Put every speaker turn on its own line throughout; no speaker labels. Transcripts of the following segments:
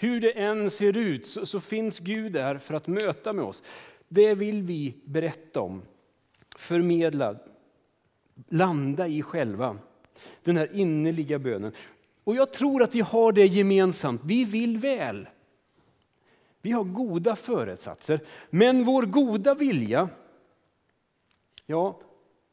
Hur det än ser ut så, så finns Gud där för att möta med oss. Det vill vi berätta om, förmedla, landa i själva. Den här innerliga bönen. Och jag tror att vi har det gemensamt. Vi vill väl. Vi har goda föresatser. Men vår goda vilja, ja,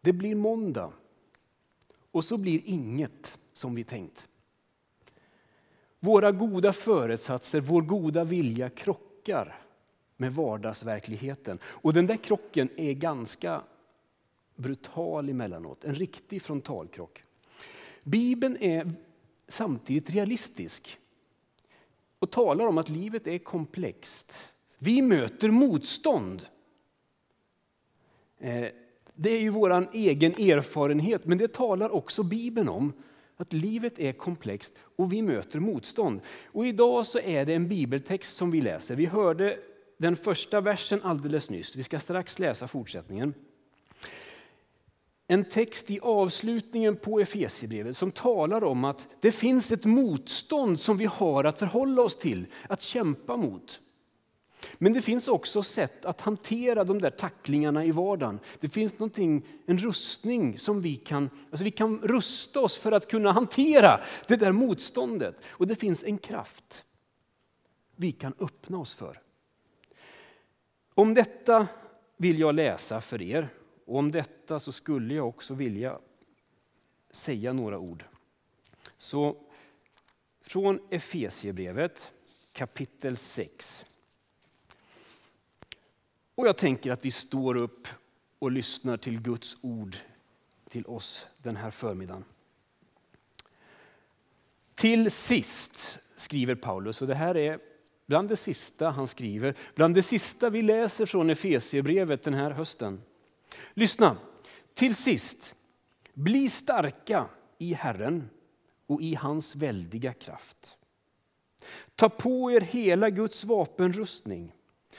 det blir måndag. Och så blir inget som vi tänkt. Våra goda föresatser, vår goda vilja krockar med vardagsverkligheten. Och den där krocken är ganska brutal emellanåt, en riktig frontalkrock. Bibeln är samtidigt realistisk och talar om att livet är komplext. Vi möter motstånd. Eh, det är ju vår egen erfarenhet, men det talar också Bibeln om. Att livet är komplext och vi möter motstånd. Och idag så är det en bibeltext som vi läser. Vi hörde den första versen alldeles nyss. Vi ska strax läsa fortsättningen. En text i avslutningen på Efesierbrevet som talar om att det finns ett motstånd som vi har att förhålla oss till, att kämpa mot. Men det finns också sätt att hantera de där tacklingarna i vardagen. Det finns någonting, en rustning som vi kan, alltså vi kan rusta oss för att kunna hantera det där motståndet. Och det finns en kraft vi kan öppna oss för. Om detta vill jag läsa för er och om detta så skulle jag också vilja säga några ord. Så från Efesiebrevet kapitel 6. Och jag tänker att vi står upp och lyssnar till Guds ord till oss den här förmiddagen. Till sist, skriver Paulus, och det här är bland det sista han skriver, bland det sista vi läser från Efesiebrevet den här hösten. Lyssna, till sist, bli starka i Herren och i hans väldiga kraft. Ta på er hela Guds vapenrustning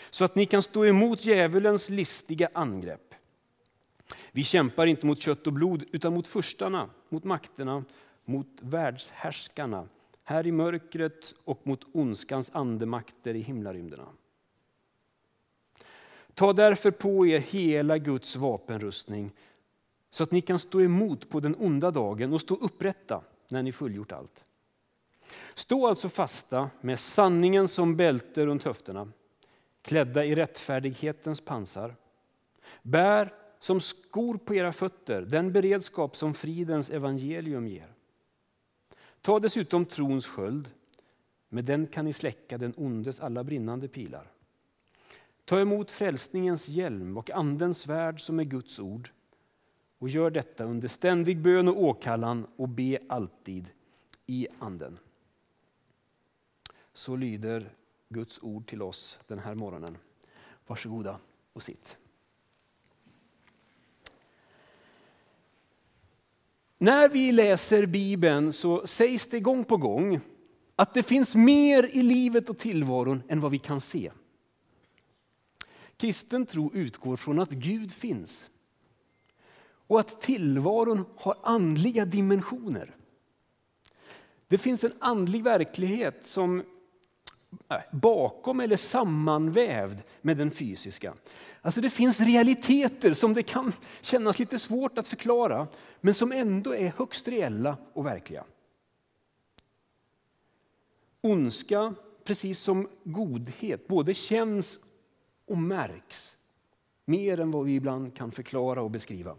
så att ni kan stå emot djävulens listiga angrepp. Vi kämpar inte mot kött och blod utan mot förstarna, mot makterna, mot världshärskarna här i mörkret och mot ondskans andemakter i himlarymderna. Ta därför på er hela Guds vapenrustning så att ni kan stå emot på den onda dagen och stå upprätta när ni fullgjort allt. Stå alltså fasta med sanningen som bälte runt höfterna klädda i rättfärdighetens pansar. Bär som skor på era fötter den beredskap som fridens evangelium ger. Ta dessutom trons sköld, med den kan ni släcka den ondes alla brinnande pilar. Ta emot frälsningens hjälm och andens svärd som är Guds ord och gör detta under ständig bön och åkallan och be alltid i anden. Så lyder Guds ord till oss den här morgonen. Varsågoda och sitt. När vi läser Bibeln så sägs det gång på gång att det finns mer i livet och tillvaron än vad vi kan se. Kristen tro utgår från att Gud finns och att tillvaron har andliga dimensioner. Det finns en andlig verklighet som Eh, bakom eller sammanvävd med den fysiska. Alltså det finns realiteter som det kan kännas lite svårt att förklara, men som ändå är högst reella och verkliga. Ondska, precis som godhet, både känns och märks mer än vad vi ibland kan förklara och beskriva.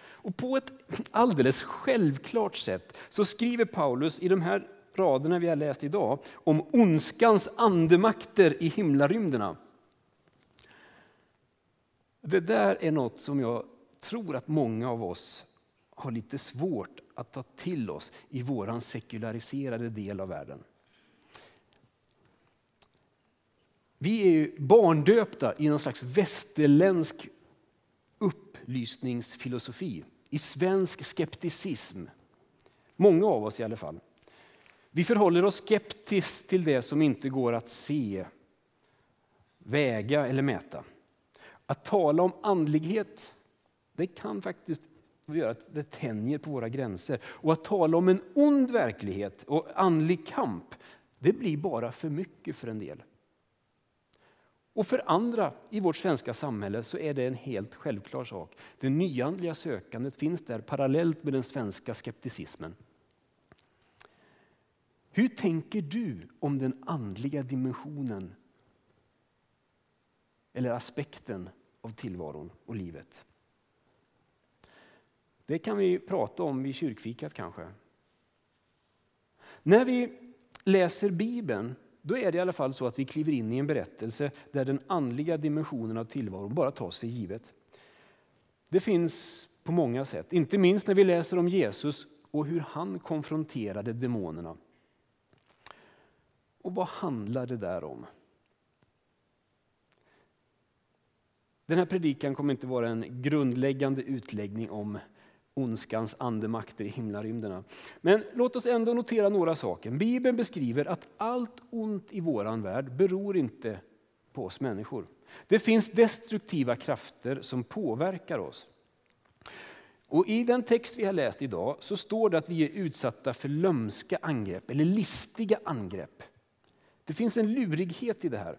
Och på ett alldeles självklart sätt så skriver Paulus i de här raderna vi har läst idag om ondskans andemakter i himlarymderna. Det där är något som jag tror att många av oss har lite svårt att ta till oss i vår sekulariserade del av världen. Vi är ju barndöpta i någon slags västerländsk upplysningsfilosofi, i svensk skepticism. Många av oss i alla fall. Vi förhåller oss skeptiskt till det som inte går att se, väga eller mäta. Att tala om andlighet, det kan faktiskt göra att det tänjer på våra gränser. Och att tala om en ond verklighet och andlig kamp, det blir bara för mycket för en del. Och för andra i vårt svenska samhälle så är det en helt självklar sak. Det nyandliga sökandet finns där parallellt med den svenska skepticismen. Hur tänker du om den andliga dimensionen eller aspekten av tillvaron och livet? Det kan vi prata om vid kyrkfikat kanske. När vi läser Bibeln då är det i alla fall så att vi kliver in i en berättelse där den andliga dimensionen av tillvaron bara tas för givet. Det finns på många sätt, inte minst när vi läser om Jesus och hur han konfronterade demonerna. Och vad handlar det där om? Den här predikan kommer inte vara en grundläggande utläggning om ondskans andemakter i himlarymderna. Men låt oss ändå notera några saker. Bibeln beskriver att allt ont i vår värld beror inte på oss människor. Det finns destruktiva krafter som påverkar oss. Och I den text vi har läst idag så står det att vi är utsatta för lömska angrepp eller listiga angrepp. Det finns en lurighet i det här.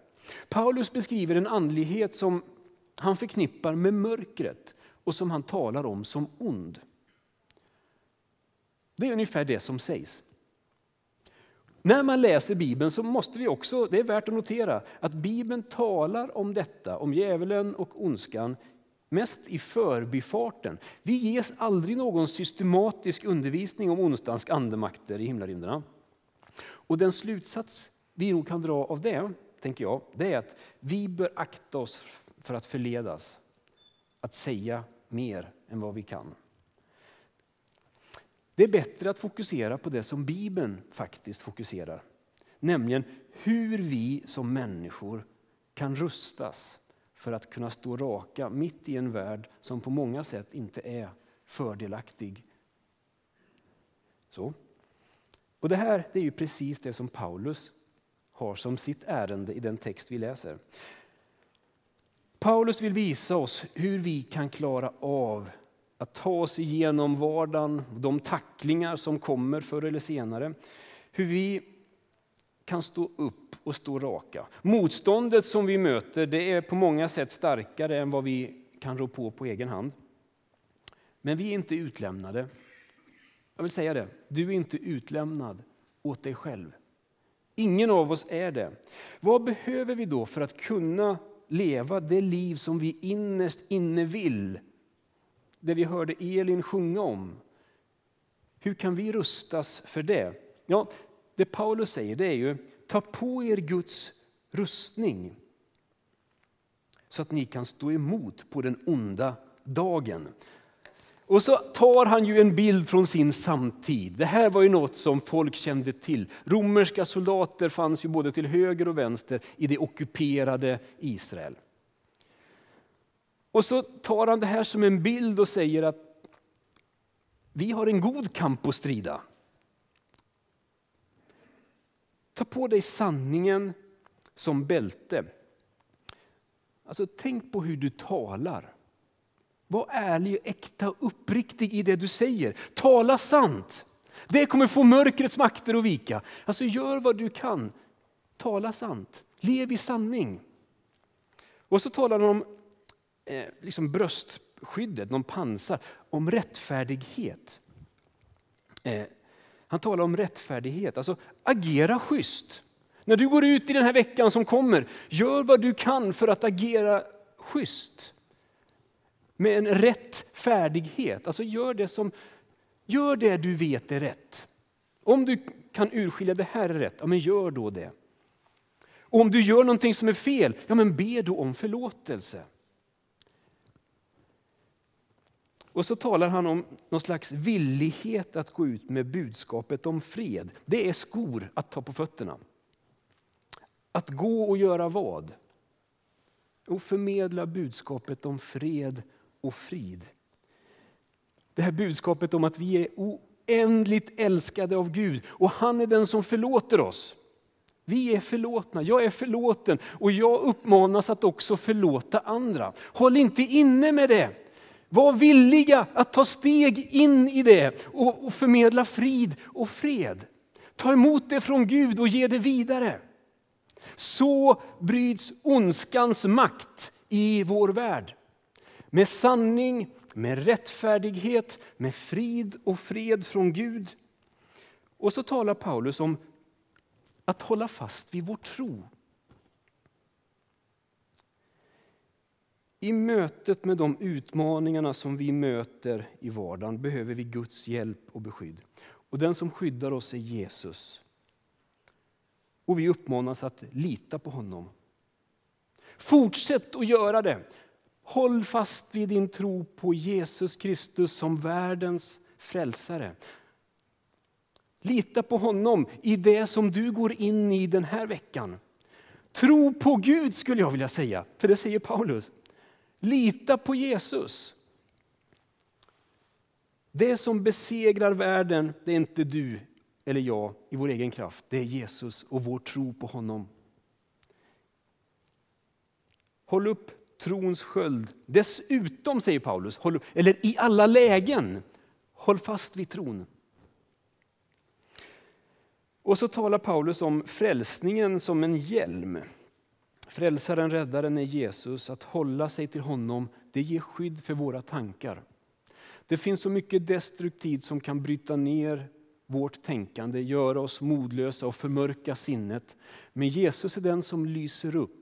Paulus beskriver en andlighet som han förknippar med mörkret och som han talar om som ond. Det är ungefär det som sägs. När man läser Bibeln så måste vi också, det är värt att notera, att Bibeln talar om detta, om djävulen och ondskan, mest i förbifarten. Vi ges aldrig någon systematisk undervisning om ondskans andemakter i himlarymderna. Och den slutsats vi nog kan dra av det, tänker jag, det är att vi bör akta oss för att förledas att säga mer än vad vi kan. Det är bättre att fokusera på det som Bibeln faktiskt fokuserar. Nämligen hur vi som människor kan rustas för att kunna stå raka mitt i en värld som på många sätt inte är fördelaktig. Så. Och Det här det är ju precis det som Paulus har som sitt ärende i den text vi läser. Paulus vill visa oss hur vi kan klara av att ta oss igenom vardagen, de tacklingar som kommer förr eller senare. Hur vi kan stå upp och stå raka. Motståndet som vi möter det är på många sätt starkare än vad vi kan rå på på egen hand. Men vi är inte utlämnade. Jag vill säga det, du är inte utlämnad åt dig själv. Ingen av oss är det. Vad behöver vi då för att kunna leva det liv som vi innerst inne vill det vi hörde Elin sjunga om. Hur kan vi rustas för det? Ja, det Paulus säger det är ju, ta på er Guds rustning så att ni kan stå emot på den onda dagen. Och så tar han ju en bild från sin samtid. Det här var ju något som folk kände till. Romerska soldater fanns ju både till höger och vänster i det ockuperade Israel. Och så tar han det här som en bild och säger att vi har en god kamp att strida. Ta på dig sanningen som bälte. Alltså, tänk på hur du talar. Var ärlig, äkta och uppriktig i det du säger. Tala sant. Det kommer få mörkrets makter att vika. Alltså, gör vad du kan. Tala sant. Lev i sanning. Och så talar han om eh, liksom bröstskyddet, någon pansar, om rättfärdighet. Eh, han talar om rättfärdighet, alltså agera schysst. När du går ut i den här veckan som kommer, gör vad du kan för att agera schysst. Med en rättfärdighet, alltså gör det, som, gör det du vet är rätt. Om du kan urskilja det här är rätt, ja, men gör då det. Och om du gör någonting som är fel, ja men be då om förlåtelse. Och så talar han om någon slags villighet att gå ut med budskapet om fred. Det är skor att ta på fötterna. Att gå och göra vad? Och förmedla budskapet om fred och frid. Det här budskapet om att vi är oändligt älskade av Gud och han är den som förlåter oss. Vi är förlåtna, jag är förlåten och jag uppmanas att också förlåta andra. Håll inte inne med det. Var villiga att ta steg in i det och, förmedla frid och fred. Ta emot det från Gud och ge det vidare. Så bryts ondskans makt i vår värld. Med sanning, med rättfärdighet, med frid och fred från Gud. Och så talar Paulus om att hålla fast vid vår tro. I mötet med de utmaningarna som vi möter i vardagen behöver vi Guds hjälp och beskydd. Och den som skyddar oss är Jesus. Och vi uppmanas att lita på honom. Fortsätt att göra det. Håll fast vid din tro på Jesus Kristus som världens frälsare. Lita på honom i det som du går in i den här veckan. Tro på Gud skulle jag vilja säga, för det säger Paulus. Lita på Jesus. Det som besegrar världen, det är inte du eller jag i vår egen kraft. Det är Jesus och vår tro på honom. Håll upp trons sköld. Dessutom, säger Paulus, håll, eller i alla lägen, håll fast vid tron. Och så talar Paulus om frälsningen som en hjälm. Frälsaren, räddaren är Jesus. Att hålla sig till honom, det ger skydd för våra tankar. Det finns så mycket destruktivt som kan bryta ner vårt tänkande, göra oss modlösa och förmörka sinnet. Men Jesus är den som lyser upp.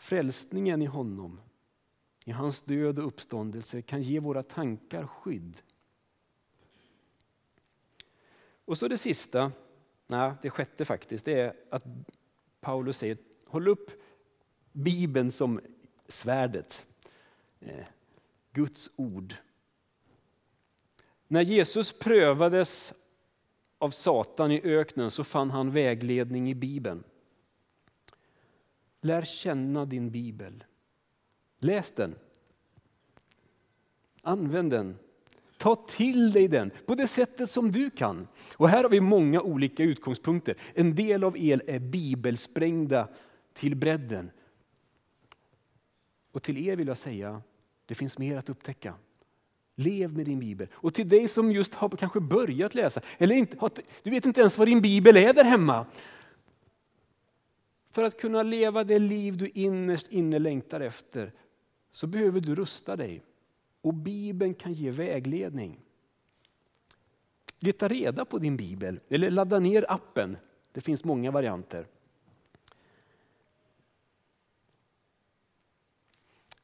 Frälsningen i honom, i hans död och uppståndelse kan ge våra tankar skydd. Och så det sista, nej, det sjätte faktiskt, det är att Paulus säger håll upp Bibeln som svärdet. Eh, Guds ord. När Jesus prövades av Satan i öknen så fann han vägledning i Bibeln. Lär känna din bibel. Läs den. Använd den. Ta till dig den på det sättet som du kan. Och här har vi många olika utgångspunkter. En del av er är bibelsprängda till bredden. Och till er vill jag säga, det finns mer att upptäcka. Lev med din bibel. Och till dig som just har kanske börjat läsa, eller inte, du vet inte ens vad din bibel är där hemma. För att kunna leva det liv du innerst inne längtar efter så behöver du rusta dig. Och Bibeln kan ge vägledning. Leta reda på din bibel eller ladda ner appen. Det finns många varianter.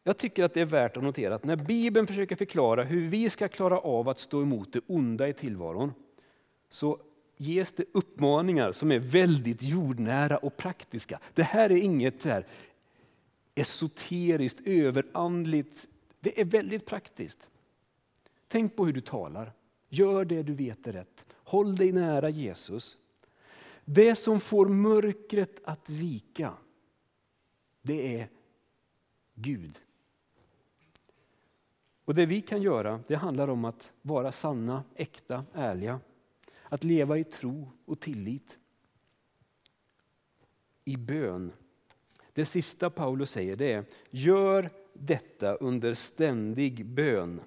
Jag tycker att det är värt att notera att när Bibeln försöker förklara hur vi ska klara av att stå emot det onda i tillvaron så ges det uppmaningar som är väldigt jordnära och praktiska. Det här är inget så här esoteriskt, överandligt. Det är väldigt praktiskt. Tänk på hur du talar. Gör det du vet är rätt. Håll dig nära Jesus. Det som får mörkret att vika, det är Gud. Och Det vi kan göra det handlar om att vara sanna, äkta, ärliga. Att leva i tro och tillit. I bön. Det sista Paulus säger det är, gör detta under ständig bön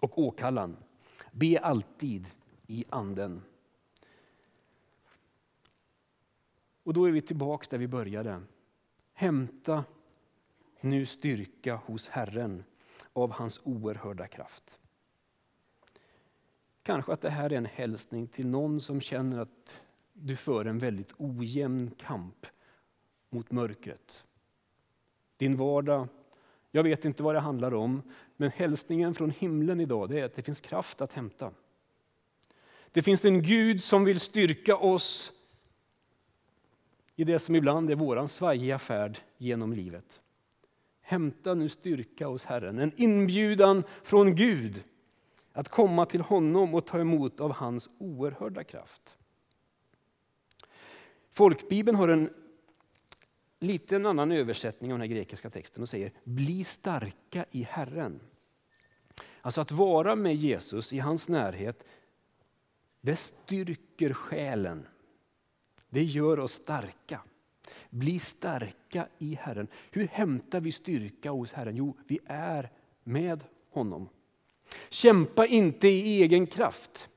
och åkallan. Be alltid i anden. Och då är vi tillbaka där vi började. Hämta nu styrka hos Herren av hans oerhörda kraft. Kanske att det här är en hälsning till någon som känner att du för en väldigt ojämn kamp mot mörkret. Din vardag, jag vet inte vad det handlar om, men hälsningen från himlen idag är att det finns kraft att hämta. Det finns en Gud som vill styrka oss i det som ibland är vår svajiga färd genom livet. Hämta nu styrka hos Herren, en inbjudan från Gud att komma till honom och ta emot av hans oerhörda kraft. Folkbibeln har en liten annan översättning av den här grekiska texten och säger bli starka i Herren. Alltså att vara med Jesus i hans närhet, det styrker själen. Det gör oss starka. Bli starka i Herren. Hur hämtar vi styrka hos Herren? Jo, vi är med honom. Kämpa inte i egen kraft.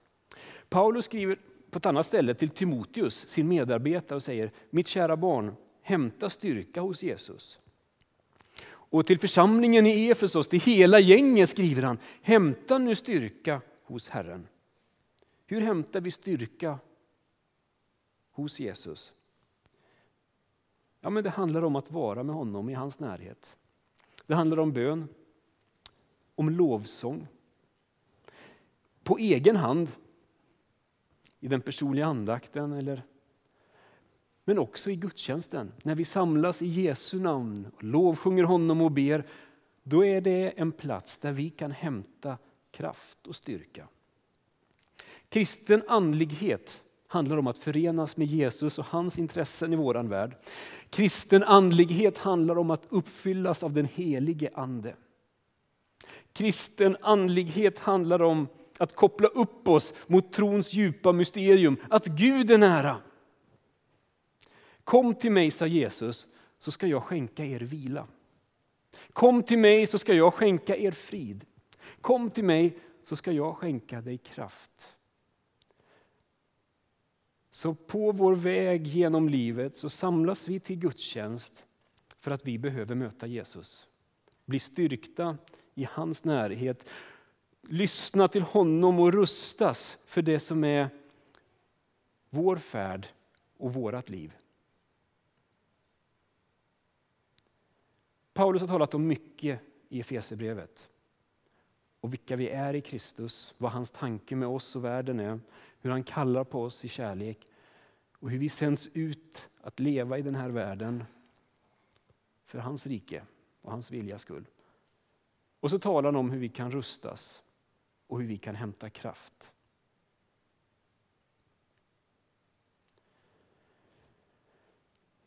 Paulus skriver på ett annat ställe till Timoteus, sin medarbetare, och säger Mitt kära barn, hämta styrka hos Jesus. Och till församlingen i Efesos, till hela gänget skriver han, hämta nu styrka hos Herren. Hur hämtar vi styrka hos Jesus? Ja, men det handlar om att vara med honom i hans närhet. Det handlar om bön, om lovsång. På egen hand, i den personliga andakten eller men också i gudstjänsten. När vi samlas i Jesu namn, och lovsjunger honom och ber, då är det en plats där vi kan hämta kraft och styrka. Kristen andlighet handlar om att förenas med Jesus och hans intressen i vår värld. Kristen andlighet handlar om att uppfyllas av den helige Ande. Kristen andlighet handlar om att koppla upp oss mot trons djupa mysterium, att Gud är nära. Kom till mig, sa Jesus, så ska jag skänka er vila. Kom till mig så ska jag skänka er frid. Kom till mig så ska jag skänka dig kraft. Så på vår väg genom livet så samlas vi till gudstjänst för att vi behöver möta Jesus. Bli styrkta i hans närhet. Lyssna till honom och rustas för det som är vår färd och vårt liv. Paulus har talat om mycket i Efesierbrevet. Och vilka vi är i Kristus, vad hans tanke med oss och världen är, hur han kallar på oss i kärlek och hur vi sänds ut att leva i den här världen för hans rike och hans viljas skull. Och så talar han om hur vi kan rustas och hur vi kan hämta kraft.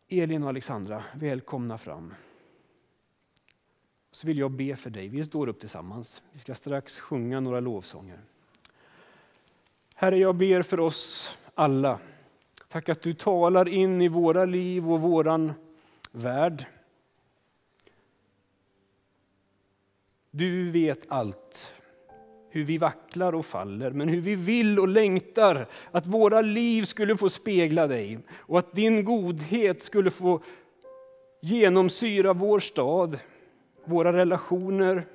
Elin och Alexandra, välkomna fram. Så vill jag be för dig. Vi står upp tillsammans. Vi ska strax sjunga några lovsånger. Herre, jag ber för oss alla. Tack att du talar in i våra liv och våran värld. Du vet allt, hur vi vacklar och faller, men hur vi vill och längtar att våra liv skulle få spegla dig och att din godhet skulle få genomsyra vår stad, våra relationer,